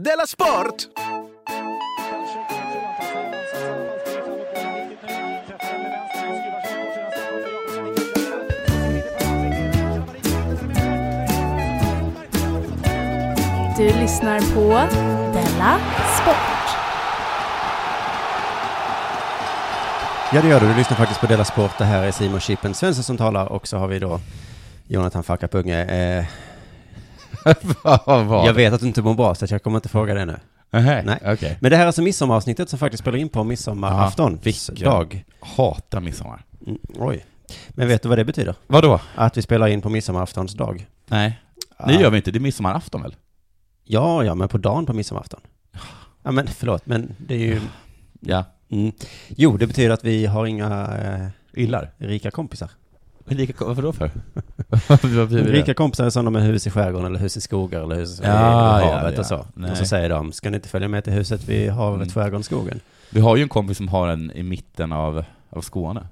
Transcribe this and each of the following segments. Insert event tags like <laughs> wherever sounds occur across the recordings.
Della Sport! Du lyssnar på Della Sport. Ja det gör du, du lyssnar faktiskt på Dela Sport. Det här är Simon Chippen Svensson som talar och så har vi då Jonathan Facka Punge. Eh, <laughs> jag vet att du inte mår bra så jag kommer inte fråga det nu. Nej, Nej. okej. Men det här är alltså midsommaravsnittet som faktiskt spelar in på midsommarafton. dag. Hatar midsommar. Mm, oj. Men vet du vad det betyder? Vadå? Att vi spelar in på midsommaraftons dag. Nej. Det gör vi inte, det är midsommarafton väl? Ja, ja, men på dagen på midsommarafton. Ja, men förlåt, men det är ju... Ja. Mm. Jo, det betyder att vi har inga eh, Illar. rika kompisar. Lika, varför då för? <laughs> Rika kompisar är sådana med hus i skärgården eller hus i skogar eller hus Ja, i ja, havet ja. och så. Nej. Och så säger de, ska ni inte följa med till huset vid havet, Mm. skärgården, skogen? Vi har ju en kompis som har en i mitten av, av Skåne.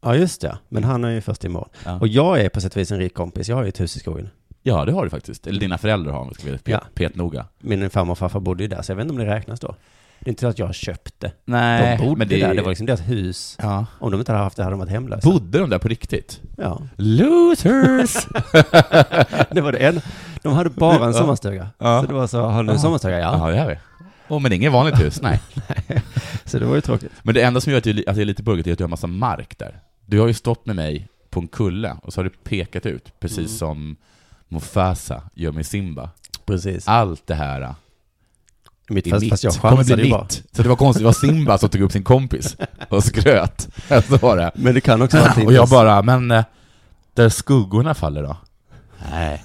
Ja, just det. Men han är ju först imorgon. Ja. Och jag är på sätt och vis en rik kompis. Jag har ju ett hus i skogen. ja, det har du faktiskt. Eller dina föräldrar har, om vi ska vara pet, Ja. pet noga. Min farmor och farfar bodde ju där, så jag vet inte om det räknas då. Det är inte så att jag har köpt det. Nej, de bodde men det, där, det var liksom deras hus. Ja. Om de inte hade haft det hade de varit hemlösa. Bodde de där på riktigt? Ja. Losers! <laughs> Det var det en. De hade bara en sommarstuga. Ja. Så det var så, har ni en sommarstuga? Ja. ja, det har vi. Åh, men inget vanligt hus, <laughs> nej. Så det var ju tråkigt. Men det enda som gör att, det är lite burgigt är att du har massa mark där. Du har ju stått med mig på en kulle och så har du pekat ut, precis Mm. som Mufasa gör med Simba. Precis. Allt det här mitt, fast, mitt. fast jag chansade ju bara. Så det var konstigt, det var Simba som tog upp sin kompis <laughs> och skröt. Så var det. Men det kan också vara det Och jag bara, men äh, där skuggorna faller då? Nej,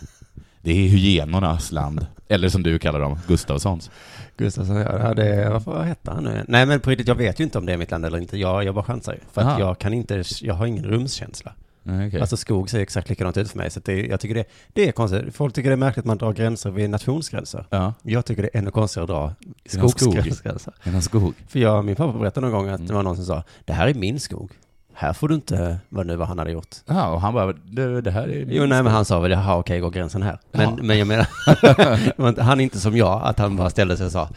det är hyenornas land. Eller som du kallar dem, Gustavssons. Gustafsson, ja, det, vad, vad hette han nu? Nej men på riktigt, jag vet ju inte om det är mitt land eller inte. Jag, jag bara chansar ju. För att Aha. jag kan inte, jag har ingen rumskänsla. Okej. Alltså skog ser exakt likadant ut för mig. Så det, jag tycker det, det är konstigt. Folk tycker det är märkligt att man drar gränser vid nationsgränser. ja, Jag tycker det är ännu konstigare att dra skog. skogsgränser. en skog. För jag, min pappa berättade någon gång att Mm. det var någon som sa, det här är min skog. Här får du inte, vad nu vad han hade gjort. Ja, och han bara, det, det här är... Jo, nej, men han sa väl, jaha, okej, går gränsen här. Men, Ja. men jag menar, <laughs> han är inte som jag, att han bara ställde sig och sa,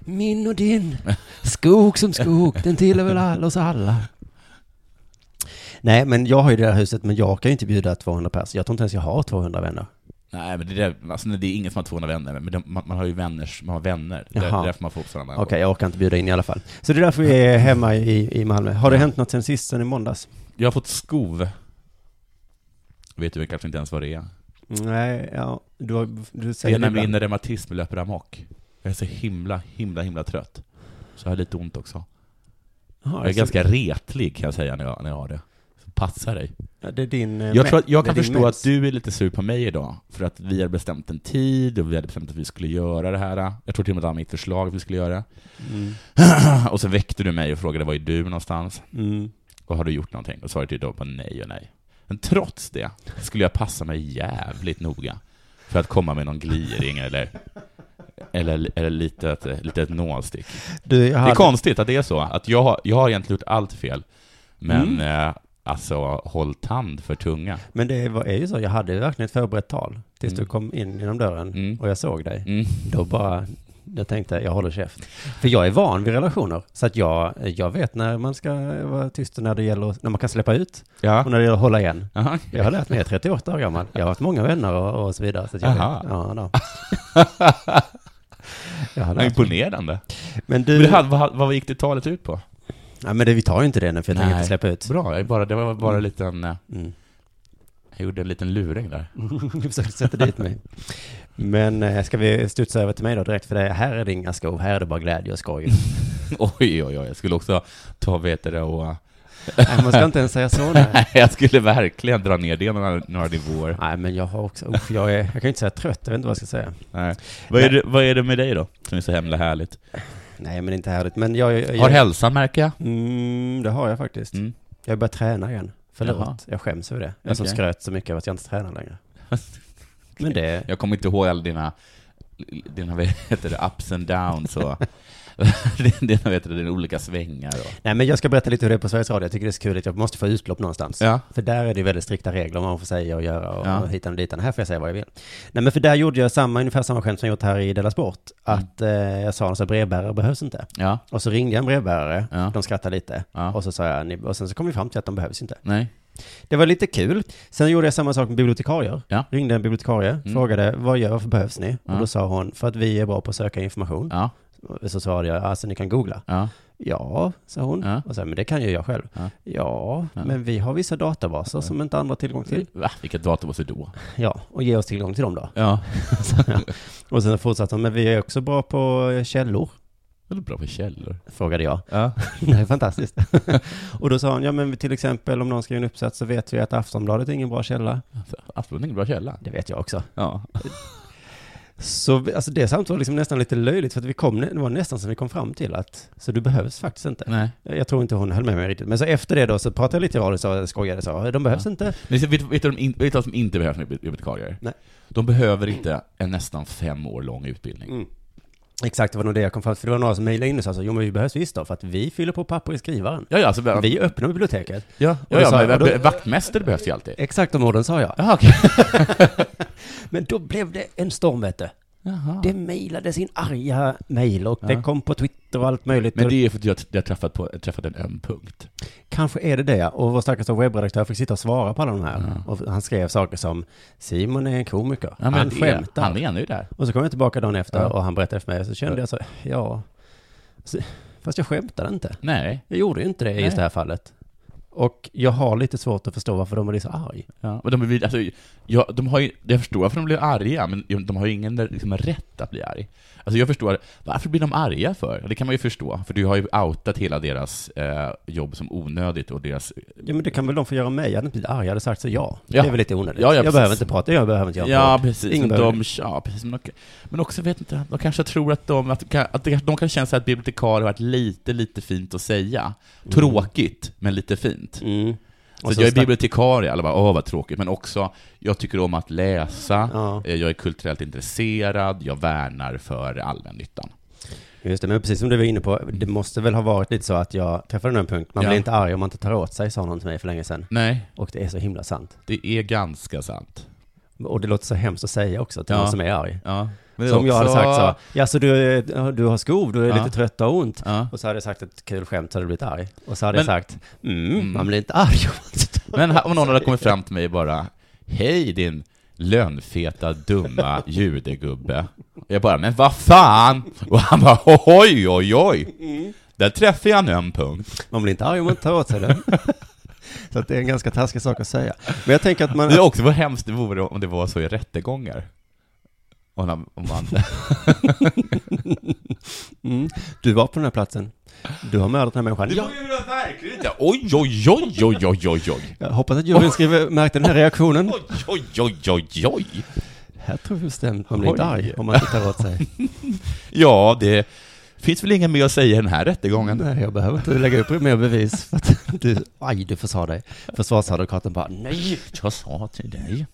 min och din, skog som skog, den tillhör väl oss alla. Nej, men jag har ju det här huset, men jag kan ju inte bjuda 200 pers. Jag tror inte ens jag har 200 vänner. Nej, men det, där, alltså, det är ingen som har 200 vänner, men de, man, man har ju vänner, man har vänner. Det är därför man får sådana Okej, jag orkar inte bjuda in i alla fall. Så det är därför vi är hemma i, i Malmö. Har det hänt något sen sist, sen i måndags? Jag har fått skov. Vet du kanske inte ens vad det är? Nej, ja, du, har, du Det säger är det nämligen ibland. när reumatism löper amok. Jag är så himla, himla, himla trött. Så jag har lite ont också. Jaha, Jag är så- ganska retlig kan jag säga när jag, när jag har det. Passa dig. Ja, det är din... eh, Jag tror att jag kan förstå att du är lite sur på mig idag, för att vi har bestämt en tid och vi hade bestämt att vi skulle göra det här. Jag tror till och med att det var mitt förslag att vi skulle göra. Mm. <clears throat> och så väckte du mig och frågade var är du någonstans? Mm. Och har du gjort någonting? Och svaret är då bara nej och nej. Men trots det skulle jag passa mig jävligt noga för att komma med någon gliring eller, eller, eller lite, ett, lite ett nålstick. Du, jag Det är hade- konstigt att det är så, att jag har, jag har egentligen gjort allt fel, men eh, alltså håll tand för tunga. Men det var, är ju så, jag hade verkligen ett förberett tal tills Mm. du kom in genom dörren Mm. och jag såg dig. Mm. Då bara, jag tänkte, jag håller käft. För jag är van vid relationer, så att jag, jag vet när man ska vara tyst och när det gäller, när man kan släppa ut Ja. och när det gäller att hålla igen. Aha. Jag har lärt mig, jag är 38 år gammal, jag har haft många vänner och, och så vidare. Så jag Aha. vet, ja, då. <laughs> jag har lärt mig. imponerande. Men du, Men det vad, vad gick det talet ut på? Ja, men det, vi tar ju inte det nu för jag tänker Nej. inte släppa ut. Bra, jag bara, det var bara en liten, eh, Mm. jag gjorde en liten luring där. <laughs> Du försökte sätta dit mig. Men eh, ska vi studsa över till mig då direkt? För det, här är det inga skov, här är det bara glädje och skoj. <laughs> Oj, oj, oj, jag skulle också ta, vet det, och... Nej, man ska inte ens säga så. <laughs> Nej, jag skulle verkligen dra ner det några, några nivåer. Nej, men jag har också, usch, jag, är, jag kan ju inte säga trött, jag vet inte vad jag ska säga. Nej. Vad, är det, vad är det med dig då, som är så himla härligt? Nej, men inte härligt. Men jag... jag, jag Har hälsan, märker jag. Mm, det har jag faktiskt. Mm. Jag har börjat träna igen. Förlåt, Jaha. jag skäms över det. Jag som Okej. skröt så mycket över att jag inte tränar längre. <laughs> Men det, Jag kommer inte ihåg alla dina dina, vad heter det, ups and downs och <laughs> dina, vad heter det, dina olika svängar och... Nej, men jag ska berätta lite hur det är på Sveriges Radio. Jag tycker det är så kul att jag måste få utlopp någonstans. Ja. För där är det väldigt strikta regler om vad man får säga och göra och, Ja. hitan och ditan. Här får jag säga vad jag vill. Nej, men för där gjorde jag samma, ungefär samma skämt som jag gjort här i Della Sport. Att eh, jag sa att brevbärare behövs inte. Ja, Och så ringde jag en brevbärare, Ja. de skrattade lite. Ja. Och så sa jag, och sen så kom vi fram till att de behövs inte. nej. Det var lite kul. Sen gjorde jag samma sak med bibliotekarier. Ja. Ringde en bibliotekarie, Mm. frågade, vad gör, varför behövs ni? Ja. Och då sa hon, för att vi är bra på att söka information. Ja, Så svarade jag, alltså ni kan googla. ja, Ja, sa hon. Ja. Och så, men det kan ju jag själv. Ja. Ja, men vi har vissa databaser som inte andra har tillgång till. Va? Vilka databaser då? Ja, och ge oss tillgång till dem då. Ja. <laughs> Och sen fortsatte hon, men vi är också bra på eh, källor, är bra för källor. frågade jag. Ja. <laughs> Det är fantastiskt. <laughs> och då sa hon, ja men till exempel om någon skriver en uppsats så vet vi att Aftonbladet är ingen bra källa. Aftonbladet är ingen bra källa. Det vet jag också. Ja. Så alltså det samtalet var liksom nästan lite löjligt för att vi kom, det var nästan som vi kom fram till att, så du behövs faktiskt inte. Nej. Jag tror inte hon höll med mig riktigt. Men så efter det då så pratade jag lite i radio och skojade och sa, de behövs Ja. inte. Men vet, vet, du, vet du vad som inte behövs med bibliotekarier? Nej. De behöver inte en nästan fem år lång utbildning. Mm. Exakt, det var nog det jag kom fram till. För det var några som mejlade in och sa så, jo men vi behövs visst då, för att vi fyller på papper i skrivaren. Ja, ja, alltså, Vi öppnar biblioteket. ja, ja, ja sa men, då- vaktmästare behövs ju alltid. Exakt de orden sa jag. Jaha, okej. <laughs> Men då blev det en storm vet du. Jaha. Det mejlades in arga mejl och det Ja. kom på Twitter och allt möjligt. Men Och det är för att jag, jag har träffat, på, träffat en öm punkt. Kanske är det det. Och vår stackars webbredaktör fick sitta och svara på alla de här. Ja. Och han skrev saker som Simon är en komiker. Ja, han det- skämtar. Han menar ju det. Och så kom jag tillbaka dagen efter och han berättade för mig. Så kände Ja. jag så, ja. Fast jag skämtade inte. Nej. Jag gjorde ju inte det i just det här fallet. Och jag har lite svårt att förstå varför de blir så arg. Ja, men de, alltså, ja, de har ju, jag förstår varför de blir arga, men de har ju ingen liksom, rätt att bli arg. Alltså jag förstår, varför blir de arga för? Det kan man ju förstå, för du har ju outat hela deras eh, jobb som onödigt och deras... Ja men det kan väl de få göra mig. Jag hade inte blivit arg, jag hade sagt så ja. Ja. Det är väl lite onödigt. Ja, ja, jag precis. behöver inte prata, jag behöver inte göra Ja, precis. Ingen behöver de, ja, precis. Men, de, men också, vet inte, de kanske tror att de, att, att det- de kan känna sig att bibliotekarier har varit lite, lite fint att säga. Tråkigt, men lite fint. Mm. Så, jag är bibliotekarie, alla bara åh vad tråkigt, men också, jag tycker om att läsa, Ja. eh, jag är kulturellt intresserad, jag värnar för allmännyttan. Just det, men precis som du var inne på, det måste väl ha varit lite så att jag träffade en punkt. Man Ja. blir inte arg om man inte tar åt sig, sa någon till mig för länge sedan. Nej, Och det är så himla sant. det är ganska sant. Och det låter så hemskt att säga också till Ja. någon som är arg. Ja. Som är jag hade också- sagt så, ja så du, du har skov, du är Ja. lite trött och ont. Ja. Och så hade jag sagt ett kul skämt så hade du blivit arg. Och så hade Men- jag sagt, mm, Mm. man blir inte arg Men om någon hade kommit fram till mig bara Hej din lönfeta, dumma <laughs> judegubbe. Jag bara, men vad fan? Och han bara, oj, oj, oj. Där träffade jag en öm punkt. Man blir inte arg om man tar åt sig det. <laughs> så det är en ganska taskig sak att säga. Men jag tänker att man... Det är också vad hemskt det vore om det var så i rättegångar. Man, om man <laughs> Mm, du var på den här platsen. Du har mördat den här människan. Det Ja, var ju verkligen inte. Oj, oj, oj, oj, oj, oj, oj. jag hoppas att juryn skriver, märkte den här reaktionen. Oj, oj, oj, oj, oj. Här tror vi bestämt man blir inte Oj. arg om man inte tar åt sig. <laughs> Ja, det finns väl inget mer att säga i den här rättegången. Nej, jag behöver inte lägga upp mer bevis. För att <laughs> du, aj, du försade dig. Försvarsadvokaten bara, nej. Jag sa till dig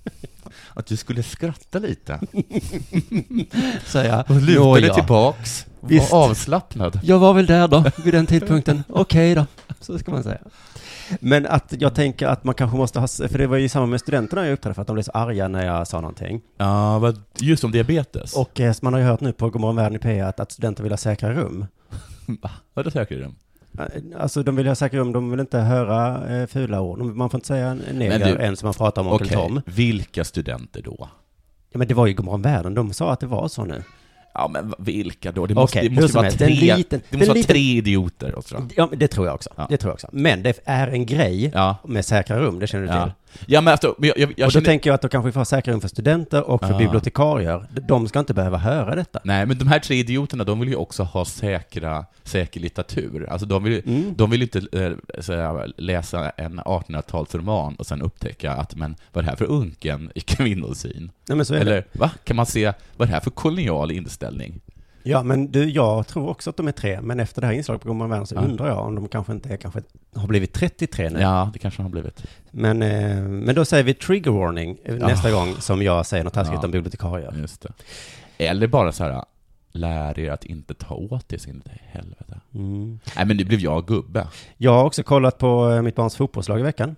att du skulle skratta lite. <laughs> Säger jag. Och luta Nåja. dig tillbaks. Visst. Var avslappnad. Jag var väl där då, vid den tidpunkten. Okej då, så ska man säga. Men att jag tänker att man kanske måste ha, för det var ju samma med studenterna jag uppträdde för att de blev så arga när jag sa någonting. Ja, just om diabetes. Och eh, man har ju hört nu på Godmorgon Världen i P att, att studenter vill ha säkra rum. Va? Vadå säkert rum? Eh, Alltså de vill ha säkra rum, de vill inte höra eh, fula ord. Man får inte säga en neger än som man pratar om Onkel Okej, Tom. vilka studenter då? Ja, men det var ju Godmorgon Världen, de sa att det var så nu. Ja, men vilka då? Det måste, Okej, det måste vara tre, en liten- det måste vara liten- tre idioter. Också. Ja, men det tror jag också. Ja. Det tror jag också. Men det är en grej Ja. med säkra rum, det känner du till. ja, men alltså, jag, jag, jag och då känner... tänker jag att då kanske vi får ha säkra rum för studenter och för Ja. bibliotekarier. De ska inte behöva höra detta. Nej, men de här tre idioterna, de vill ju också ha säkra, säker litteratur. Alltså de vill, Mm. de vill inte säga, läsa en 1800-talsroman och sen upptäcka att, men vad är det här för unken i kvinnosyn? Nej, men så är det. Eller, va? Kan man se, vad är det här för kolonial inställning? Ja, men du, jag tror också att de är tre, men efter det här inslaget på Godmorgon Världen så Ja. undrar jag om de kanske inte är, kanske har blivit 33 nu. Ja, det kanske har blivit. Men, eh, men då säger vi trigger warning eh, nästa gång som jag säger något taskigt Ja. om bibliotekarier. Just det. Eller bara så här, lär er att inte ta åt er sin helvete. Mm. Nej, men nu blev jag gubbe. Jag har också kollat på eh, mitt barns fotbollslag i veckan.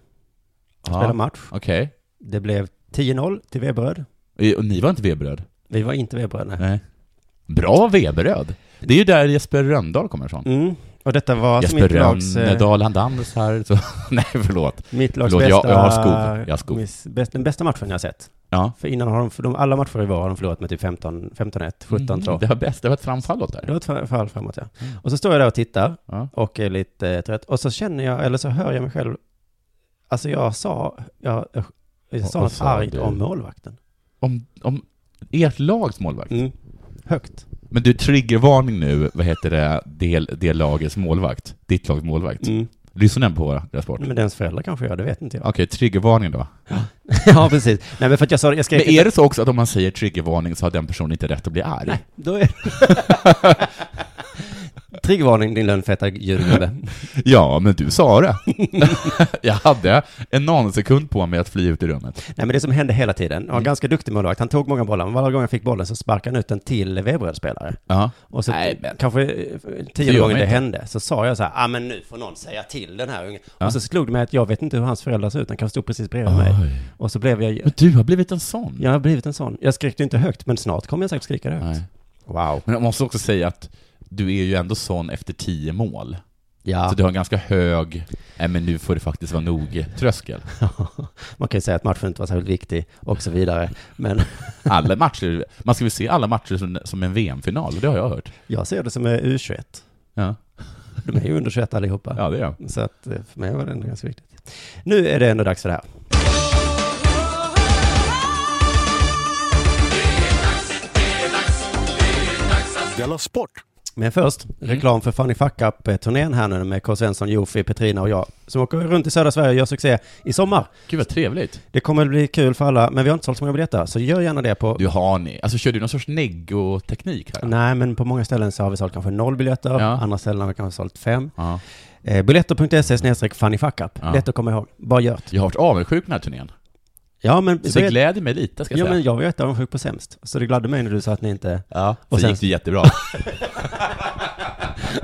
Ja, match. Okej. Det blev 10-0 till Veberöd. Eh, Och ni var inte vebröd? Vi var inte Veberöd, nej. Nej. Bra vebröd. Det är ju där Jesper Röndahl kommer ifrån. Mm. Och detta var alltså Jesper mitt lags, eh, Rönnedahl, han dansar så... <laughs> Nej, förlåt. mitt lags Förlåt, jag- bästa, jag har skov. Jag har skov. miss- bäst, den bästa matchen jag har sett. Ja. För innan har de, för de, alla matcher i vår har de förlorat med typ 15, 15-1, 17-2. Mm, det var bäst, det var ett framfallot Det där. var ett fall- fall framåt, ja. Mm. Och så står jag där och tittar Ja. och är lite eh, trött. Och så känner jag, eller så hör jag mig själv, alltså jag sa, jag, jag, jag sa Vad något sa argt om målvakten. Om, om ert lags målvakt. Mm. Högt. Men du, triggervarning nu, vad heter det, det, det lagets målvakt? Ditt lags målvakt. Mm. Lyssnar den på deras sport? Men dens föräldrar kanske gör det, vet inte jag. Okej, triggervarning då. ja, <laughs> precis. Nej, men för att jag sa, jag skrev... Men är det så också att om man säger triggervarning så har den personen inte rätt att bli arg? Nej, då är <laughs> Triggervarning, din lönnfeta julgubbe. <laughs> Ja, men du sa det. <laughs> jag hade en nanosekund på mig att fly ut i rummet. Nej, men det som hände hela tiden, han var Mm. ganska duktig målvakt, han tog många bollar, men varje gång han fick bollen så sparkade han ut den till Veberöd-spelare. Ja. Och så Nej, men- kanske eh, Det tio gör gånger man det inte. hände, så sa jag så här, ah men nu får någon säga till den här ungen. Ja. Och så slog det mig att jag vet inte hur hans föräldrar ser ut, han kanske stod precis bredvid mig. Oj. Och så blev jag, Men du har blivit en sån. jag har blivit en sån. Jag skrek inte högt, men snart kommer jag säkert skrika det högt. Nej. Wow. Men jag måste också säga att du är ju ändå sån efter tio mål. Ja, Så du har en ganska hög, nej men nu får det faktiskt vara nog, tröskel. <laughs> man kan ju säga att matchen inte var särskilt viktig och så vidare. Men <laughs> Alla matcher, man ska väl se alla matcher som, som en VM-final, det har jag hört. jag ser det som är U21. Ja, De är ju under 21 allihopa. ja det är jag. Så att eh, för mig var det ändå ganska viktigt. Nu är det ändå dags för det här. Della Sport! Men först, Mm. reklam för Funny Fuck Up-turnén här nu med K. Svensson, Jofi, Petrina och jag, som åker runt i södra Sverige och gör succé i sommar. Gud vad trevligt. Det kommer att bli kul för alla, men vi har inte sålt så många biljetter, så gör gärna det på... Du har ni, alltså kör du någon sorts neggo-teknik här? Nej, men på många ställen så har vi sålt kanske noll biljetter, Ja. andra ställen har vi kanske sålt fem. Ja. Eh, Biljetter.se snedstreck funnyfuckup. Ja. Lätt att komma ihåg. Bara gör det. Jag har varit avundsjuk den här turnén. Ja, men... Så så det gläder mig lite, ska jag Ja, säga. men jag var jätteavundsjuk på sämst. Så det gladde mig när du sa att ni inte... Ja, Och sen- gick det jättebra. <laughs>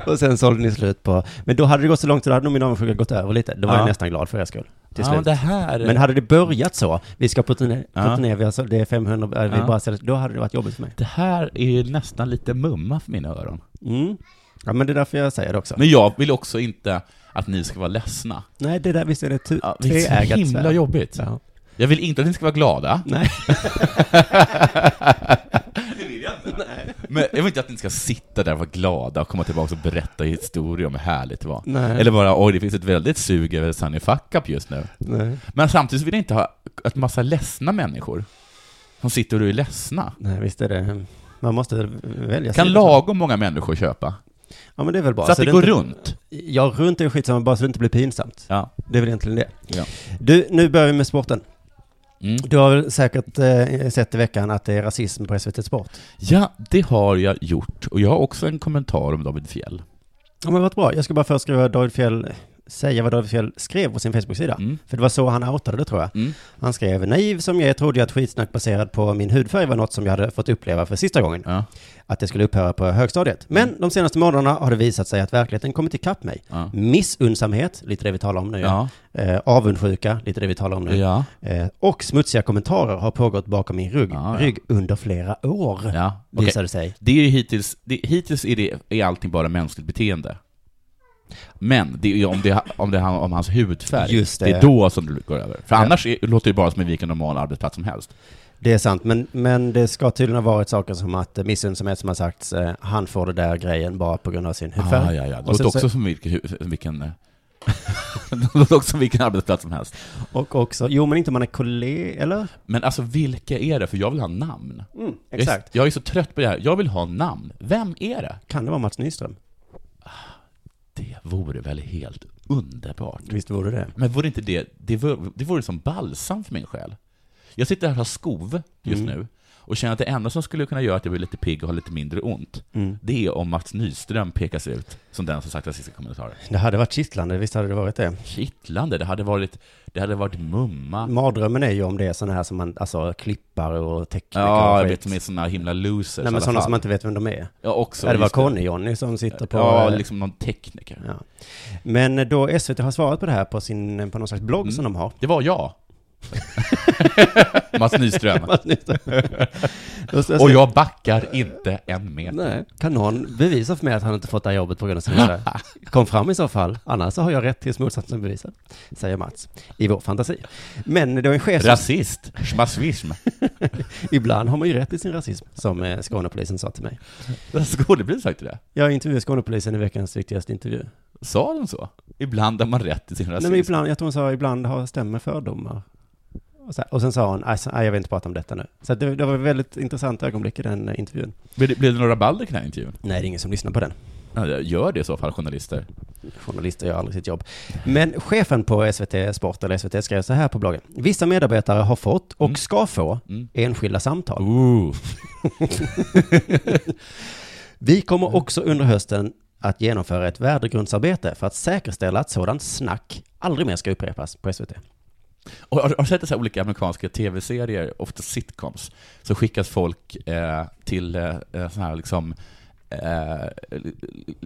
Och sen sålde ni slut på... Men då hade det gått så långt så då hade nog min avundsjuka gått över lite. Då var Ja. jag nästan glad för er skull. Till ja, slut. men det här... Men hade det börjat så, vi ska på turné, på Ja. turné vi har, det är 500, äh, vi Ja. bara säljer, då hade det varit jobbigt för mig. Det här är ju nästan lite mumma för mina öron. Mm. Ja, men det är därför jag säger det också. Men jag vill också inte att ni ska vara ledsna. Nej, det där, visst är det tu- Ja, det är så himla jobbigt. Ja. Jag vill inte att ni ska vara glada. Nej. Men jag vill inte att ni ska sitta där och vara glada och komma tillbaka och berätta historier om hur härligt det var. Nej. Eller bara, oj, det finns ett väldigt sug över Sunny Fuck Up just nu. Nej. Men samtidigt vill jag inte ha ett massa ledsna människor som sitter och är ledsna. Nej, visst är det. Man måste välja Kan lagom många människor köpa? Ja, men det är väl bra. Så att det är går inte- runt? Ja, runt är skitsamma, bara så det inte blir pinsamt. Ja. Det är väl egentligen det. Ja. Du, nu börjar vi med sporten. Mm. Du har väl säkert eh, sett i veckan att det är rasism på SVT Sport? Ja, det har jag gjort. Och jag har också en kommentar om David Fjell. Ja, men vad bra. Jag ska bara först skriva David Fjell, säga vad David Fjell skrev på sin Facebook-sida. Mm. För det var så han outade det tror jag. Mm. Han skrev, naiv som jag trodde jag att skitsnack baserad på min hudfärg var något som jag hade fått uppleva för sista gången. Ja. Att det skulle upphöra på högstadiet. Men Mm. de senaste månaderna har det visat sig att verkligheten kommit ikapp mig. Ja. Missunnsamhet, lite det vi talar om nu. Ja. Eh, avundsjuka, lite det vi talar om nu. Ja. Eh, och smutsiga kommentarer har pågått bakom min rygg, rygg under flera år. ja. Visade sig. Det är ju hittills, det, hittills är, det, är allting bara mänskligt beteende. Men det är om det, om det handlar om hans hudfärg, Just det. det är då som det går över. För annars är, låter det bara som vilken normal arbetsplats som helst. Det är sant, men, men det ska tydligen ha varit saker som att eh, missunnsamhet som har sagts, eh, han får det där grejen bara på grund av sin hudfärg. Ah, ja, ja. Det Och låter också så- som vilken, vilken eh, <laughs> det låter också som vilken arbetsplats som helst. Och också, jo men inte om man är kollega, eller? Men alltså vilka är det? För jag vill ha namn. Mm, Jag är, exakt. jag är så trött på det här. Jag vill ha namn. Vem är det? Kan det vara Mats Nyström? Det vore väl helt underbart. Visst vore det? Men vore inte det, det vore, det vore som balsam för min själ. Jag sitter här och har skov just Mm. nu, och känner att det enda som skulle kunna göra att jag blir lite pigg och har lite mindre ont, Mm. det är om Mats Nyström pekas ut som den som sagt rasistiska kommentarer. Det hade varit kittlande, visst hade det varit det. Kittlande, det hade varit, det hade varit mumma. Mardrömmen är ju om det är sådana här som man, alltså klippare och tekniker Ja, och jag vet, de är såna himla losers Nej men sådana fall. som man inte vet vem de är. Ja, också. Ja, det var just Conny-Johnny som sitter på... Ja, eh, liksom någon tekniker. ja. Men då SVT har svarat på det här på sin, på någon slags blogg Mm. som de har. Det var jag. <laughs> Mats Nyström. Då <laughs> står- Och jag backar inte en meter. Nej. Kan någon bevisa för mig att han inte fått det här jobbet på grund av sin? <laughs> Kom fram i så fall, annars så har jag rätt tills motsatsen bevisad, säger Mats, i vår fantasi. Men det var en chef som, Rasist. Schmasvism. ibland har man ju rätt i sin rasism, som eh, Skånepolisen sa till mig. Skådespelare sagt det? Jag intervjuade Skånepolisen i veckans viktigaste intervju. Sa de så? Ibland har man rätt i sin rasism. Nej, men ibland, jag tror hon sa ibland har stämmer fördomar. Och, så, och sen sa hon, "Aj, så- aj, jag vill inte prata om detta nu. Så det, det var ett väldigt intressant ögonblick i den eh, intervjun. Blev det, blev det några rabalder kring den här intervjun? Nej, det är ingen som lyssnar på den. Gör det i så fall, journalister. Journalister gör aldrig sitt jobb. Men chefen på SVT Sport, eller SVT, skrev så här på bloggen. Vissa medarbetare har fått och Mm. ska få Mm. enskilda samtal. <laughs> Vi kommer också under hösten att genomföra ett värdegrundsarbete för att säkerställa att sådant snack aldrig mer ska upprepas på SVT. Och har, har sett så här olika amerikanska tv-serier, ofta sitcoms, så skickas folk eh, till eh, sån här liksom Eh,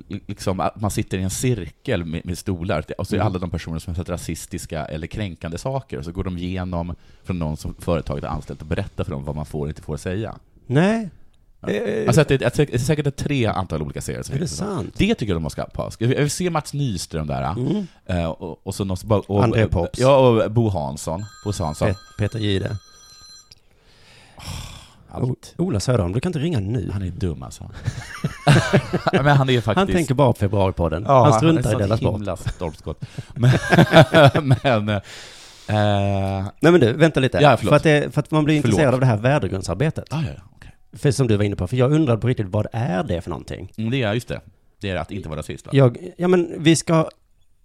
liksom att man sitter i en cirkel med, med stolar och så är Mm. alla de personer som har sett rasistiska eller kränkande saker och så går de igenom från någon som företaget har anställt och berättar för dem vad man får och inte får säga. Nej. Eh, Alltså att det, att det är säkert ett tre antal olika serier som är det finns. sant? Det tycker jag de måste ha. Jag vill se Mats Nyström där. Mm. eh, Och, och så någon, och, och, André Pops. Ja, och Bo Hansson. Bo Hansson. Pet, Peter Gide. Allt. Ola Söderholm, du kan inte ringa nu. Han är dum alltså. <laughs> Men han är faktiskt... Han tänker bara på februaripodden. Ja, han struntar är i Della Sport. himla stolpskott. Men... <laughs> men eh, Nej men du, vänta lite. Ja, för, att det, för att man blir Förlåt. intresserad av det här värdegrundsarbetet. ah, ja. För som du var inne på, för jag undrade på riktigt, vad är det för någonting? Mm, Det är just det. Det är att inte vara rasist va? Jag, ja men vi ska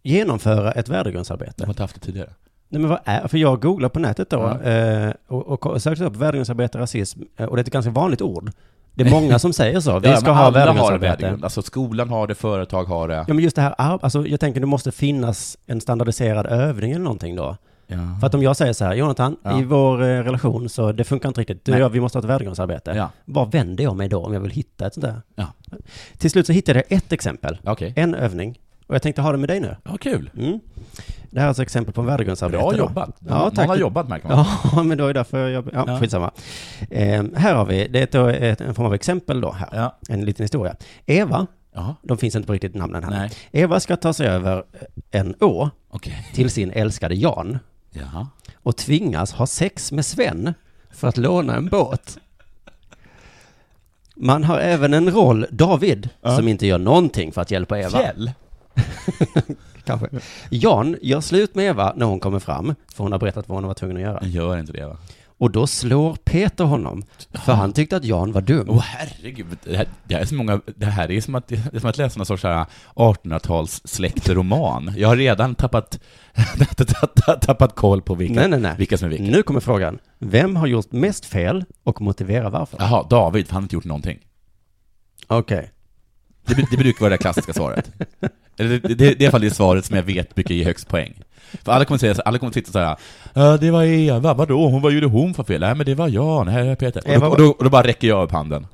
genomföra ett värdegrundsarbete. Jag har inte haft det tidigare. Nej men vad är, för jag googlade på nätet då, Ja. eh, och, och sökte upp värdegrundsarbete, rasism, eh, och det är ett ganska vanligt ord. Det är <laughs> många som säger så, vi Ja, ska ha värdegrundsarbete. värdegrund. Alltså skolan har det, företag har det. Ja men just det här, alltså jag tänker det måste finnas en standardiserad övning eller någonting då. Ja. För att om jag säger så här, Jonathan, Ja. i vår eh, relation så det funkar inte riktigt, du och jag, vi måste ha ett värdegrundsarbete. Ja, Vad vänder jag mig då om jag vill hitta ett sånt där? Ja. Till slut så hittade jag ett exempel, okej. en övning, och jag tänkte ha det med dig nu. Ja, kul. Mm. Det här är alltså exempel på en värdegrundsarbete. Bra då. jobbat. Ja, Någon tack. har jobbat märker man. Ja, <laughs> men då är det därför jag... Ja, Ja. skitsamma. Eh, här har vi, det är då ett, en form av exempel då här. Ja. En liten historia. Eva, Jaha. de finns inte på riktigt namnen här. Nej. Eva ska ta sig över en å Okej. till sin älskade Jan Jaha. och tvingas ha sex med Sven för att låna en båt. Man har även en roll, David, Ja. som inte gör någonting för att hjälpa Eva. Fjäll? <laughs> Kanske. Jan gör slut med Eva när hon kommer fram, för hon har berättat vad hon var tvungen att göra. Gör inte det va? Och då slår Peter honom, för han tyckte att Jan var dum. Åh herregud, det här, det här är så många, det här är som att, det är som att läsa någon sorts så här 1800-tals släkteroman. Jag har redan <laughs> tappat, tappat koll på vilka, Nej, nej, nej. vilka som är vilka. Nu kommer frågan. Vem har gjort mest fel och motivera varför? Jaha, David, för han har inte gjort någonting. Okej. Det, det brukar vara det klassiska svaret. Eller det, det, det är i alla fall det svaret som jag vet brukar ge högst poäng. För alla kommer säga så- alla kommer sitta så här, "Ja, det var Eva, vadå, hon, vad gjorde hon för fel? Nej men det var jag, nej det är Peter. Och då, var- och, då, och då bara räcker jag upp handen.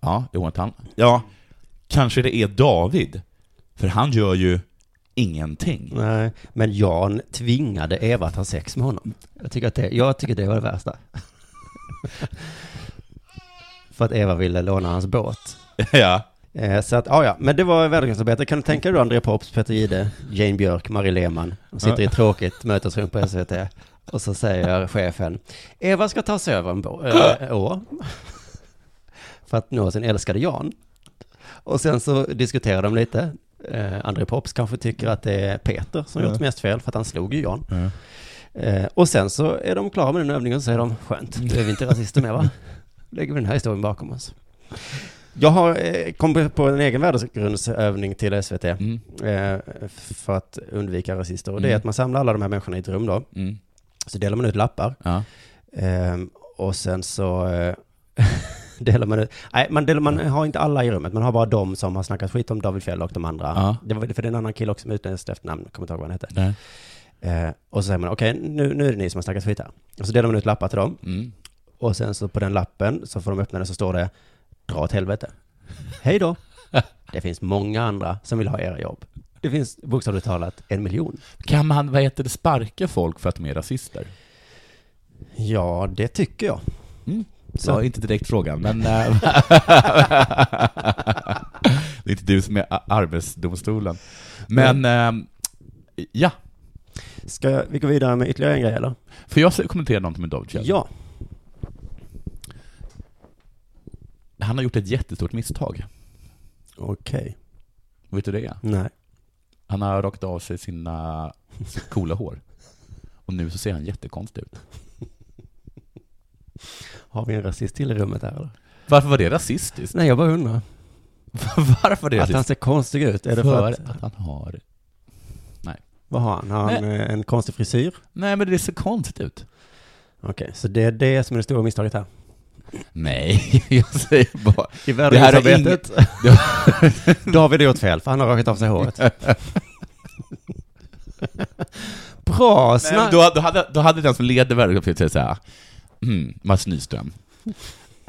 Ja, Jonathan. Ja, kanske det är David. För han gör ju ingenting. Nej, men Jan tvingade Eva att ha sex med honom. Jag tycker att det, jag tycker det var det värsta. <laughs> För att Eva ville låna hans båt. ja. Eh, så att, ja, ja, men det var värdegrundsarbete. Kan du tänka dig då André Pops, Peter Gide, Jane Björk, Marie Lehmann. De sitter i ett tråkigt mötesrum på SVT. Och så säger chefen, Eva ska ta sig över en äh, <laughs> å. För att nå sin älskade Jan. Och sen så diskuterar de lite. Eh, André Pops kanske tycker att det är Peter som Ja. gjort mest fel, för att han slog ju Jan. Eh, och sen så är de klara med den övningen och säger de, skönt, då är vi inte rasister mer va? Lägger vi den här historien bakom oss. Jag har eh, kommit på en egen värdegrundsövning till SVT Mm. eh, för att undvika rasister. Och det är Mm. att man samlar alla de här människorna i ett rum då. Mm. Så delar man ut lappar. Ja. Eh, och sen så eh, <laughs> delar man ut. Nej, man, delar, man har inte alla i rummet, man har bara de som har snackat skit om David Fjell och de andra. Ja. Det var, för det är en annan kille också som är utländsk efternamn, jag kommer inte ihåg vad han hette. Nej. Eh, och så säger man, okej, nu, nu är det ni som har snackat skit här. Och så delar man ut lappar till dem, Mm. och sen så på den lappen så får de öppna den så står det, dra åt helvete. Hej då. <laughs> Det finns många andra som vill ha era jobb. Det finns bokstavligt talat en miljon. Kan man, vad heter det, sparka folk för att de är rasister? Ja, det tycker jag. Mm. Så- Så inte direkt frågan, men... eh, <laughs> det är inte du som är Arbetsdomstolen. Men, eh, ja. Ska vi gå vidare med ytterligare en grej eller? Får jag kommentera någonting med David Fjell? Ja. Han har gjort ett jättestort misstag. Okej. Vet du det? Nej. Han har rakat av sig sina <laughs> coola hår. Och nu så ser han jättekonstig ut. <laughs> Har vi en rasist till i rummet här eller? Varför var det rasistiskt? Nej, jag bara undrar. <laughs> Varför var det Att han rasistiskt? ser konstig ut, är det för för att, att... han har... Vad har han? Har han eh, en konstig frisyr? Nej, men det ser konstigt ut. Okej, så det är det som är det stora misstaget här. Nej, <laughs> jag säger bara... I här värdegrundsarbetet, då har <laughs> vi det gjort fel, för han har rakat av sig håret. <laughs> Bra snack! då, då, hade, då hade den som leder värdegrundsarbetet säga mm, Mats Nyström.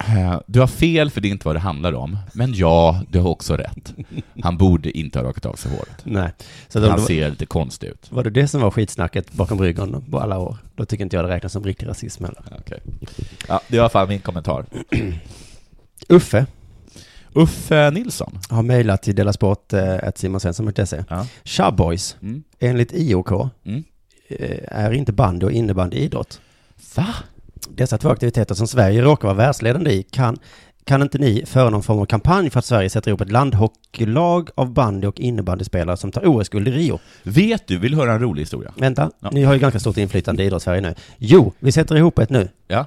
Eh, Du har fel för det är inte vad det handlar om, men ja, du har också rätt. Han borde inte ha rakat av sig håret. Nej, så Han ser lite konstig ut. var det det som var skitsnacket bakom ryggen på alla år? Då tycker inte jag det räknas som riktig rasism heller. Okay. Ja, det var i alla fall min kommentar. <clears throat> Uffe Uffe Nilsson. har mejlat till delasport.simonsvensson.se. Ja. Tja boys, Mm. enligt IOK Mm. eh, är inte bandy och innebandy idrott. Va? Dessa två aktiviteter som Sverige råkar vara världsledande i kan, kan inte ni föra någon form av kampanj för att Sverige sätter ihop ett landhockeylag av bandy och innebandyspelare som tar OS-guld i Rio? Vet du, vill höra en rolig historia? Vänta, Ja. ni har ju ganska stort inflytande i idrotts-Sverige nu. Jo, vi sätter ihop ett nu. Ja.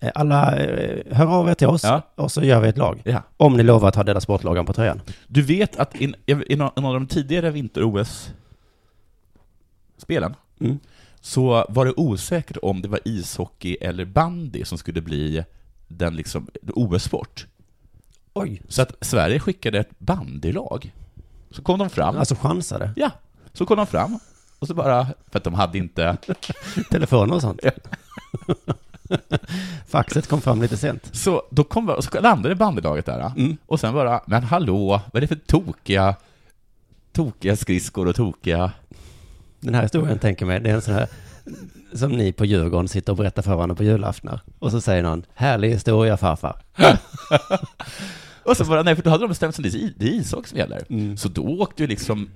Eh, Alla, eh, hör av er till oss Ja. och så gör vi ett lag. ja. Om ni lovar att ha deras sportlagen på tröjan. Du vet att i någon av de tidigare vinter-OS-spelen Mm. Så var det osäkert om det var ishockey eller bandy som skulle bli den liksom OS-sport. Oj. Så att Sverige skickade ett bandylag. Så kom de fram. Alltså chansade. Ja, så kom de fram. Och så bara, för att de hade inte... <laughs> Telefoner och sånt. Ja. <laughs> Faxet kom fram lite sent. Så då kom, så landade bandylaget där. Mm. Och sen bara, men hallå, vad är det för tokiga, tokiga skridskor och tokiga... Den här historien tänker mig, det är en sån här som ni på Djurgården sitter och berättar för varandra på julaftnar. Och så säger någon, härlig historia farfar. <laughs> Och så bara, nej, för då hade de bestämt sig, det är ishockey som gäller. Mm. Så då åkte ju liksom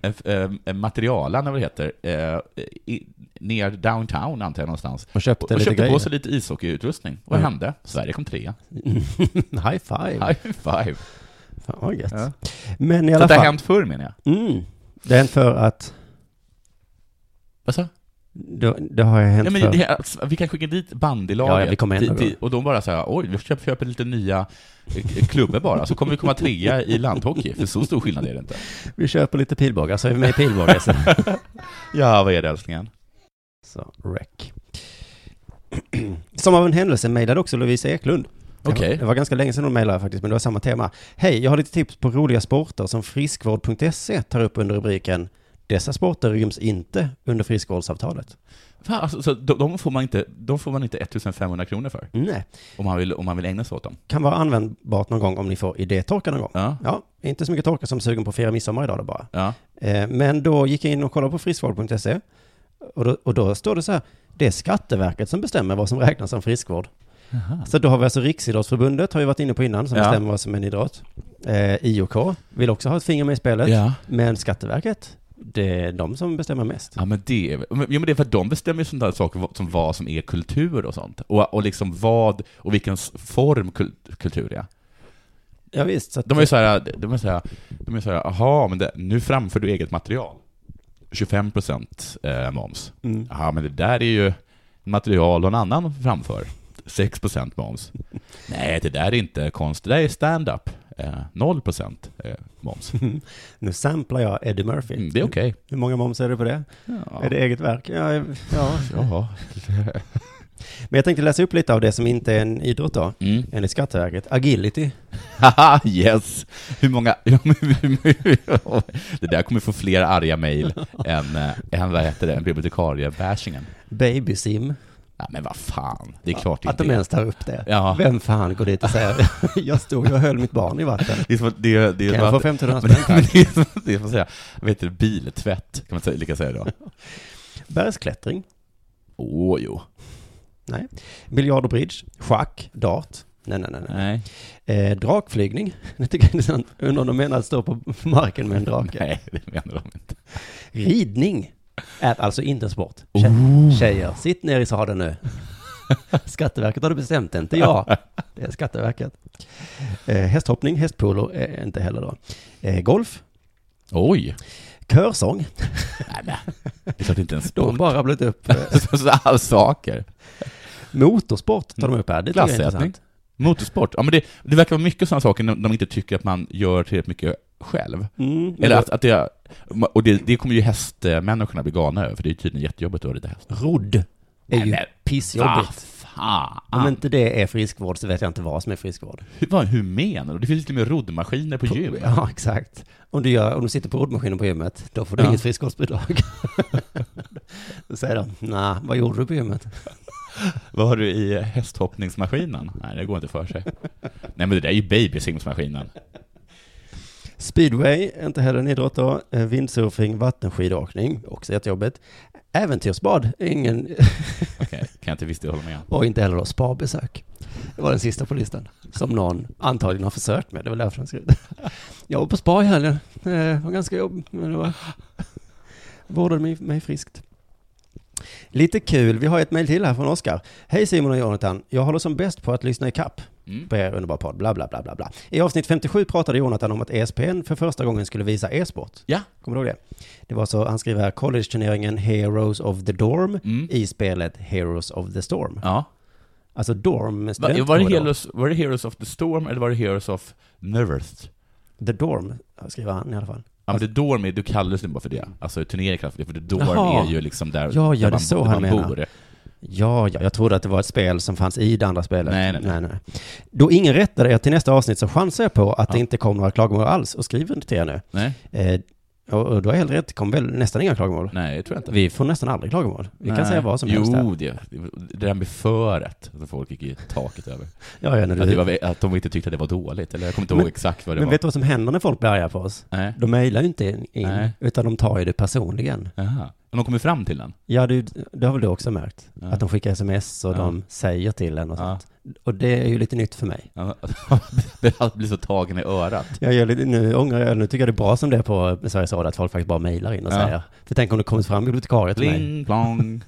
materialen, eller vad det heter, i, ner downtown antar jag någonstans. Och köpte Och, och lite köpte grejer. på sig lite ishockeyutrustning. Vad Mm. hände? Sverige kom trea. <laughs> High five. High five. Fan vad gött. Ja. Men i Så alla det har fall. hänt förr menar jag. Mm. Det har hänt för att, Vad sa det, det har hänt Ja, men det, alltså, vi kan skicka dit bandylaget. Ja, ja, vi kommer till- till- Och de bara säger oj, vi köper, köper lite nya eh, klubbor bara, så kommer vi komma trea i landhockey, för så stor skillnad är det inte. Vi köper lite pilbågar så är vi med i pilbågar sen. <laughs> Ja, vad är det älsklingen? Så, rec. Som av en händelse mejlade också Lovisa Eklund. Okej. Det var ganska länge sedan hon mejlade faktiskt, men det var samma tema. Hej, jag har lite tips på roliga sporter som friskvård.se tar upp under rubriken Dessa sporter ryms inte under friskvårdsavtalet. Fan, alltså, så de, de, får man inte, de får man inte 1500 kronor för, Nej, om man vill, om man vill ägna sig åt dem. kan vara användbart någon gång om ni får idétorka någon gång. Ja, Ja, inte så mycket torka som sugen på att fira midsommar idag då bara. ja. Eh, Men då gick jag in och kollade på friskvård.se och då, och då står det så här, det är Skatteverket som bestämmer vad som räknas som friskvård. Så då har vi alltså Riksidrottsförbundet, har vi varit inne på innan, som Ja. bestämmer vad som är en idrott. Eh, IOK vill också ha ett finger med i spelet, Ja. men Skatteverket, det är de som bestämmer mest. Ja men det är, ja, men det är för att de bestämmer sådana där saker som vad som är kultur och sånt. Och, och liksom vad, och vilken form kul, kultur är. Ja, visst, De är ju såhär, de är såhär, de är såhär, aha, men det, nu framför du eget material. 25% eh, moms. Mm. Jaha, men det där är ju material någon annan framför. 6% moms. <laughs> Nej, det där är inte konst, det där är stand-up. Eh, 0% eh, moms. <laughs> Nu samplar jag Eddie Murphy. Mm, det är okej. Hur många moms är det på det? Ja. Är det eget verk? Ja, ja. Ja. <laughs> Men jag tänkte läsa upp lite av det som inte är en idrott då, Mm. enligt Skatteverket. Agility. Haha, <laughs> yes! Hur många... det där kommer få fler arga mejl än, eh, än, vad heter det, bibliotekarie-bashingen. Babysim. Ja, men vad fan, det är klart det Att de ens tar upp det. Ja. Vem fan går dit och säger <laughs> jag stod och höll mitt barn i vatten. Det är som, det, är- det är Kan jag få att- 1500 <laughs> men, spänn tack? det är som, det är som att säga, vad heter det, biltvätt, kan man säga, lika säga då? <laughs> Bergsklättring. Åh, jo. Nej. Biljard och bridge. Schack. Dart. Nej, nej, nej. nej. Nej. Eh, drakflygning. Det tycker jag är intressant. Undrar om de menar att stå på marken med en drake. Nej, det menar de inte. Ridning är alltså inte en sport. Oh. Tje- Tjejer, sitt ner i sadeln nu. <laughs> Skatteverket har det bestämt, inte jag. <laughs> Det är Skatteverket. Eh, hästhoppning, hästpolo är inte heller då. Eh, golf, Oj! körsång. <laughs> Nej, det är klart inte en De har sport. bara rabblat upp. Eh, Sådana saker. motorsport tar de upp här. Det intressant. Motorsport. Ja, men det, det verkar vara mycket sådana saker när de inte tycker att man gör tillräckligt mycket själv. Mm, Eller att, att det, och det, det kommer ju hästmänniskorna bli galna över, för det är tydligen jättejobbigt att rida häst. Rodd är ju men pissjobbigt. Fan! Om inte det är friskvård så vet jag inte vad som är friskvård. Hur, vad, hur menar du? Det finns till och med roddmaskiner på gym. <laughs> Ja, exakt. Om du, gör, om du sitter på roddmaskinen på gymmet, då får du Ja. inget friskvårdsbidrag. <laughs> då säger de, nej, vad gjorde du på gymmet? <laughs> Vad har du i hästhoppningsmaskinen? Nej, det går inte för sig. Nej, men det där är ju babysimsmaskinen. Speedway, inte heller en idrott då. Eh, Windsurfing, vattenskidåkning, också jättejobbigt. Äventyrsbad, ingen, <laughs> Okej, kan jag inte visst hålla med. och inte heller då spabesök. Det var den sista på listan, som någon antagligen har försökt med. Det var därför han skrev. Jag var på spa i helgen, det var ganska jobbigt, men det var... Vårdade mig, mig friskt. Lite kul, vi har ett mejl till här från Oskar. Hej Simon och Jonathan, jag håller som bäst på att lyssna i kapp Mm. på er underbara podd, bla bla bla bla bla. I avsnitt 57 pratade Jonathan om att ESPN för första gången skulle visa e-sport. Ja. Kommer du ihåg det? Det var så, han skriver här, college-turneringen Heroes of the Dorm Mm. i spelet Heroes of the Storm. Ja. Alltså Dorm, Va, studentkår var, det då. Heroes, var det Heroes of the Storm eller var det Heroes of Nerth? The Dorm, skriver han i alla fall. Ja, men det Dorm, är- du kallas det bara för det. Alltså turnering kallas för det, för det Dorm Jaha. är ju liksom där, Ja, ja, där det är man, så där man menar. bor. Ja, ja, jag trodde att det var ett spel som fanns i det andra spelet. Nej, nej, nej. Då ingen rättade er till nästa avsnitt så chansar jag på att Ja. det inte kom några klagomål alls och skriver inte till er nu. Nej, Eh, och, och du har helt rätt, det kom väl nästan inga klagomål. nej, det tror jag inte. Vi får nästan aldrig klagomål. Vi kan Nej. säga vad som jo, helst här. det, det där med föret, som folk gick i taket över. Ja, ja, när Att, det du... var, att de inte tyckte att det var dåligt, eller jag kommer inte Men- ihåg exakt vad det Men var. vet du vad som händer när folk blir arga på oss? Nej. De mejlar ju inte in, Nej. utan de tar ju det personligen. Jaha. Men de kommer fram till den? Ja, du, det har väl du också märkt? Ja. Att de skickar sms och Ja. de säger till en och Ja. Och det är ju lite nytt för mig. Ja, <laughs> Att bli så tagen i örat. Jag gör lite, nu ångrar jag, nu tycker jag det är bra som det är på Sveriges Radio, att folk faktiskt bara mejlar in och Ja. säger. För tänk om det kommer fram bibliotekarie till mig. Pling plong.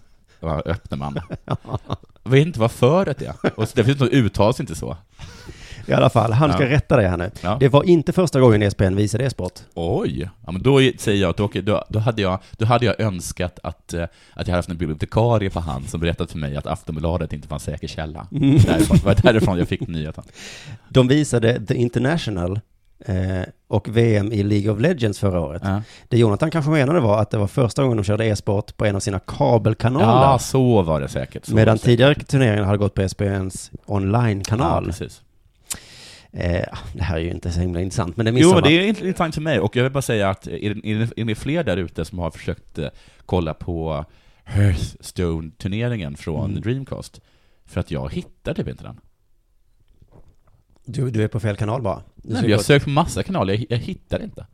Öppnar man. <laughs> Jag vet inte vad föret är. Och det finns något uttalas inte så. I alla fall, han ska Ja. rätta dig här nu. Ja. Det var inte första gången ESPN visade e-sport. Oj, ja, men då säger jag att då, då, då, hade jag, då hade jag önskat att, eh, att jag hade haft en bibliotekarie på hand som berättat för mig att Aftonbladet inte var en säker källa. <laughs> Mm. Därifrån, det var därifrån jag fick nyheten. De visade The International eh, och VM i League of Legends förra året. Ja. Det Jonathan kanske menade var att det var första gången de körde e-sport på en av sina kabelkanaler. ja, så var det säkert. Medan det säkert. tidigare turneringar hade gått på ESPNs Ja, online-kanal. precis. Eh, det här är ju inte så himla intressant, men det är Jo, det är intressant för mig, och jag vill bara säga att är det, är fler där ute som har försökt eh, kolla på Hearthstone-turneringen från Mm. Dreamcast? För att jag hittar typ inte den. Du, du är på fel kanal bara. Du Nej, jag har sökt på massa kanaler, jag, jag hittar inte.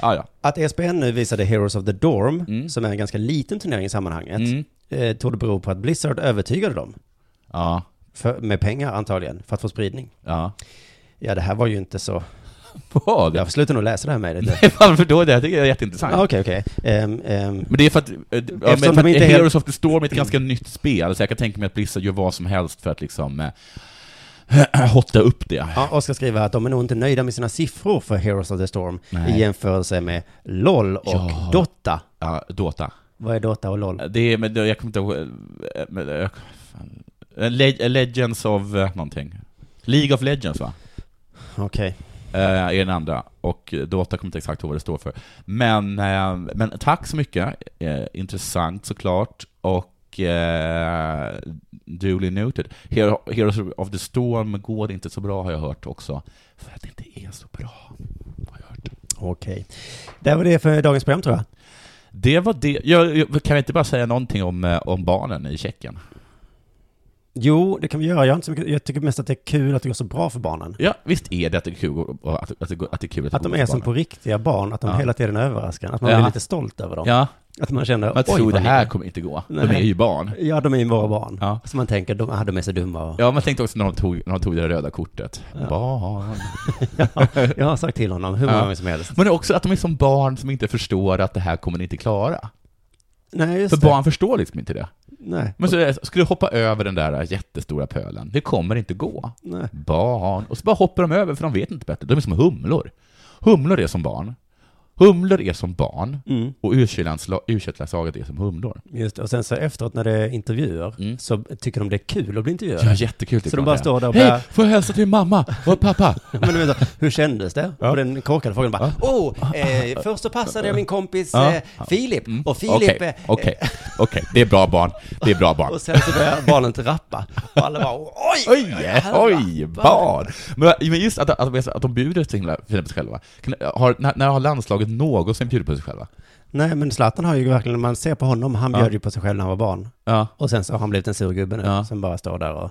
Ah, ja. Att ESPN nu visade Heroes of the Dorm, Mm. som är en ganska liten turnering i sammanhanget, Mm. eh, tog det bero på att Blizzard övertygade dem, Ja, för, med pengar antagligen, för att få spridning. ja. Ja, det här var ju inte så... Vad? Jag slutar nog läsa det här mejlet. <laughs> Varför då? Det här tycker jag är jätteintressant. Ah, Okej, okej. Ehm, ehm, Men det är för att, eh, ja, men, för att Heroes helt- of the Storm är ett ganska nytt spel, så jag kan tänka mig att Blizzard gör vad som helst för att liksom eh, <clears throat> hotta upp det. ja, Oskar skriver att de är nog inte nöjda med sina siffror för Heroes of the Storm Nej. i jämförelse med LOL och Ja. Dota. Ja, Dota. Vad är Dota och LOL? Det är, men det- jag kommer inte ihåg, eh, men, Le- Legends of någonting. League of Legends va? Okej. Eh, är den andra. Och Dota kommer inte exakt ihåg vad det står för. Men, eh, men tack så mycket. Eh, intressant såklart. Och eh, duly noted. Hero, Heroes of the Storm går inte så bra har jag hört också, för att det inte är så bra. Har jag hört. Okej. Det var det för dagens program tror jag. Det var det. Jag, jag, kan vi inte bara säga någonting om, eh, om barnen i Tjeckien? Jo, det kan vi göra. Jag, inte så mycket, jag tycker mest att det är kul att det går så bra för barnen. Ja, visst är det att det är kul att, att, att, det, går- att det är kul att, Att de är som på riktiga barn, att de Ja. hela tiden överraskar. Att man Ja. blir lite stolt över dem. Ja, Att man känner, man tror det här kommer inte gå. De Nej. är ju barn. Ja, de är ju våra barn. Ja. Så man tänker, de, ah, de är så dumma. Och, Ja, man tänkte också när de tog, när de tog det röda kortet. Ja. Barn. <laughs> jag har sagt till honom hur många Ja. gånger som helst. Men också att de är som barn som inte förstår att det här kommer ni inte klara. Nej, just För det. barn förstår liksom inte det. Nej. Men så är det- skulle du hoppa över den där jättestora pölen, det kommer inte gå. Nej. Barn. Och så bara hoppar de över för de vet inte bättre. De är som humlor. Humlor är som barn. Humlor är som barn. Mm. Och urköttlandslaget är som humlor. Just det. Och sen så efteråt när det är intervjuer Mm. så tycker de det är kul att bli intervjuade. Ja, jättekul tycker Så de bara det. står där och Hej, får jag hälsa till mamma och pappa? <laughs> Men så, hur kändes det? Ja. Och den korkade frågan bara, åh, eh, först så passade jag min kompis Ja. eh, Filip, Mm. och Filip, Okej, eh, okej, okej. Det är bra barn. Det är bra barn. och sen så börjar barnen inte rappa. Och alla bara, oj, Oj, oj, barn! Men, men just att, att, att, de bjuder så himla fint på sig själva. Har, när, när har landslaget någonsin bjudit på sig själva? Nej, men Zlatan har ju verkligen, man ser på honom, han Ja. bjöd ju på sig själv när han var barn. Ja. Och sen så har han blivit en sur gubbe nu, Ja. som bara står där och...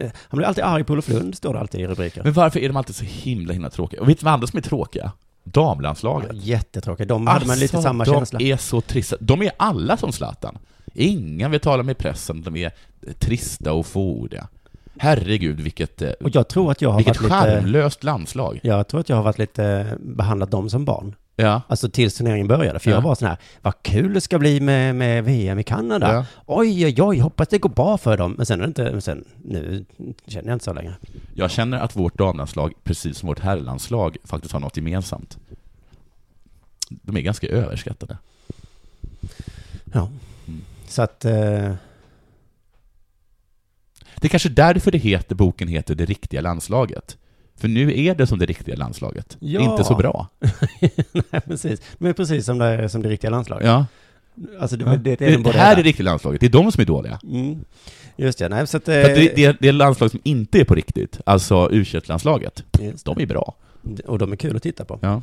eh, Han blir alltid arg på Olof Lund, står det alltid i rubriker. Men varför är de alltid så himla, himla tråkiga? Och vet du vad andra som är tråkiga? Damlandslaget. Jättetråkigt. De hade man lite samma de känsla. är så trista. De är alla som Zlatan. Ingen vill tala med pressen, de är trista och fåordiga. Herregud, vilket, eh, Och jag tror att jag har vilket varit lite... charmlöst landslag. Jag tror att jag har varit lite, behandlat dem som barn. Ja. Alltså tills turneringen började. För Ja. jag var sån här, vad kul det ska bli med, med VM i Kanada. Ja. Oj, oj, oj, hoppas det går bra för dem. Men sen är det inte, sen, nu känner jag inte så längre. Jag känner att vårt damlandslag, precis som vårt herrlandslag, faktiskt har något gemensamt. De är ganska överskattade. Ja. Mm. Så att, eh, Det är kanske därför det heter, boken heter Det riktiga landslaget. För nu är det som det riktiga landslaget. Ja. Inte så bra. <laughs> nej precis. Är precis som det, som det riktiga landslaget. Ja. Alltså det, Det, det, det, är det, de båda här är det riktiga landslaget, det är de som är dåliga. Mm. Just det, nej så att... Det, eh, det, det är landslag som inte är på riktigt, alltså u landslaget de är bra. det. Och de är kul att titta på. Ja.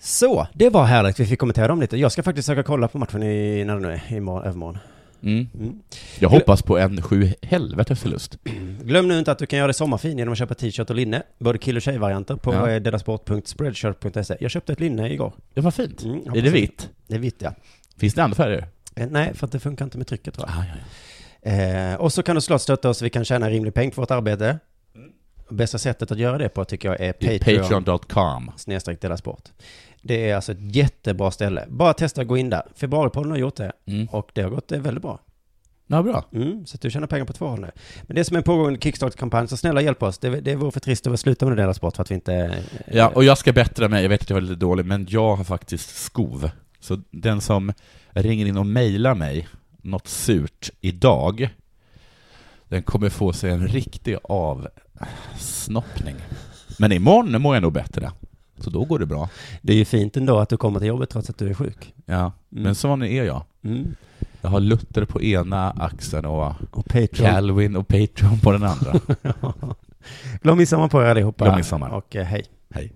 Så, det var härligt. Vi fick kommentera dem lite. Jag ska faktiskt söka kolla på matchen i, när det nu är, imorgon, övermorgon. Mm. Mm. Jag hoppas på en sju helvetes förlust. <clears throat> Glöm nu inte att du kan göra dig sommarfin genom att köpa t-shirt och linne. Både kill och tjej-varianter på Ja. ja. delasport.spreadshirt.se. Jag köpte ett linne igår. Det var fint. Mm, är det vitt? Det är vitt ja. Finns det andra färger? Eh, nej, för att det funkar inte med trycket tror jag. Ah, ja, ja. Eh, och så kan du såklart stötta oss, vi kan tjäna en rimlig peng för vårt arbete. Bästa sättet att göra det på tycker jag är Patreon, Patreon.com. snedstreck Dela Sport. Det är alltså ett jättebra ställe. Bara testa att gå in där. Februaripodden har gjort det Mm. och det har gått eh, väldigt bra. Ja, bra. Mm, så att du tjänar pengar på två håll nu. Men det är som en pågående Kickstarter-kampanj, så snälla hjälp oss. Det, det vore för trist att sluta med det Dela Sport för att vi inte... eh, Ja, och jag ska bättra mig. Jag vet att jag var lite dålig, men jag har faktiskt skov. Så den som ringer in och mejlar mig något surt idag, den kommer få sig en riktig avsnoppning. Men imorgon mår jag nog bättre. Så då går det bra. Det är ju fint ändå att du kommer till jobbet trots att du är sjuk. Ja, Mm. men sån är jag. Mm. Jag har Luther på ena axeln och Och Patreon. Calvin och Patreon på den andra. <laughs> Glad midsommar på er allihopa. Glad midsommar. Och eh, hej. Hej.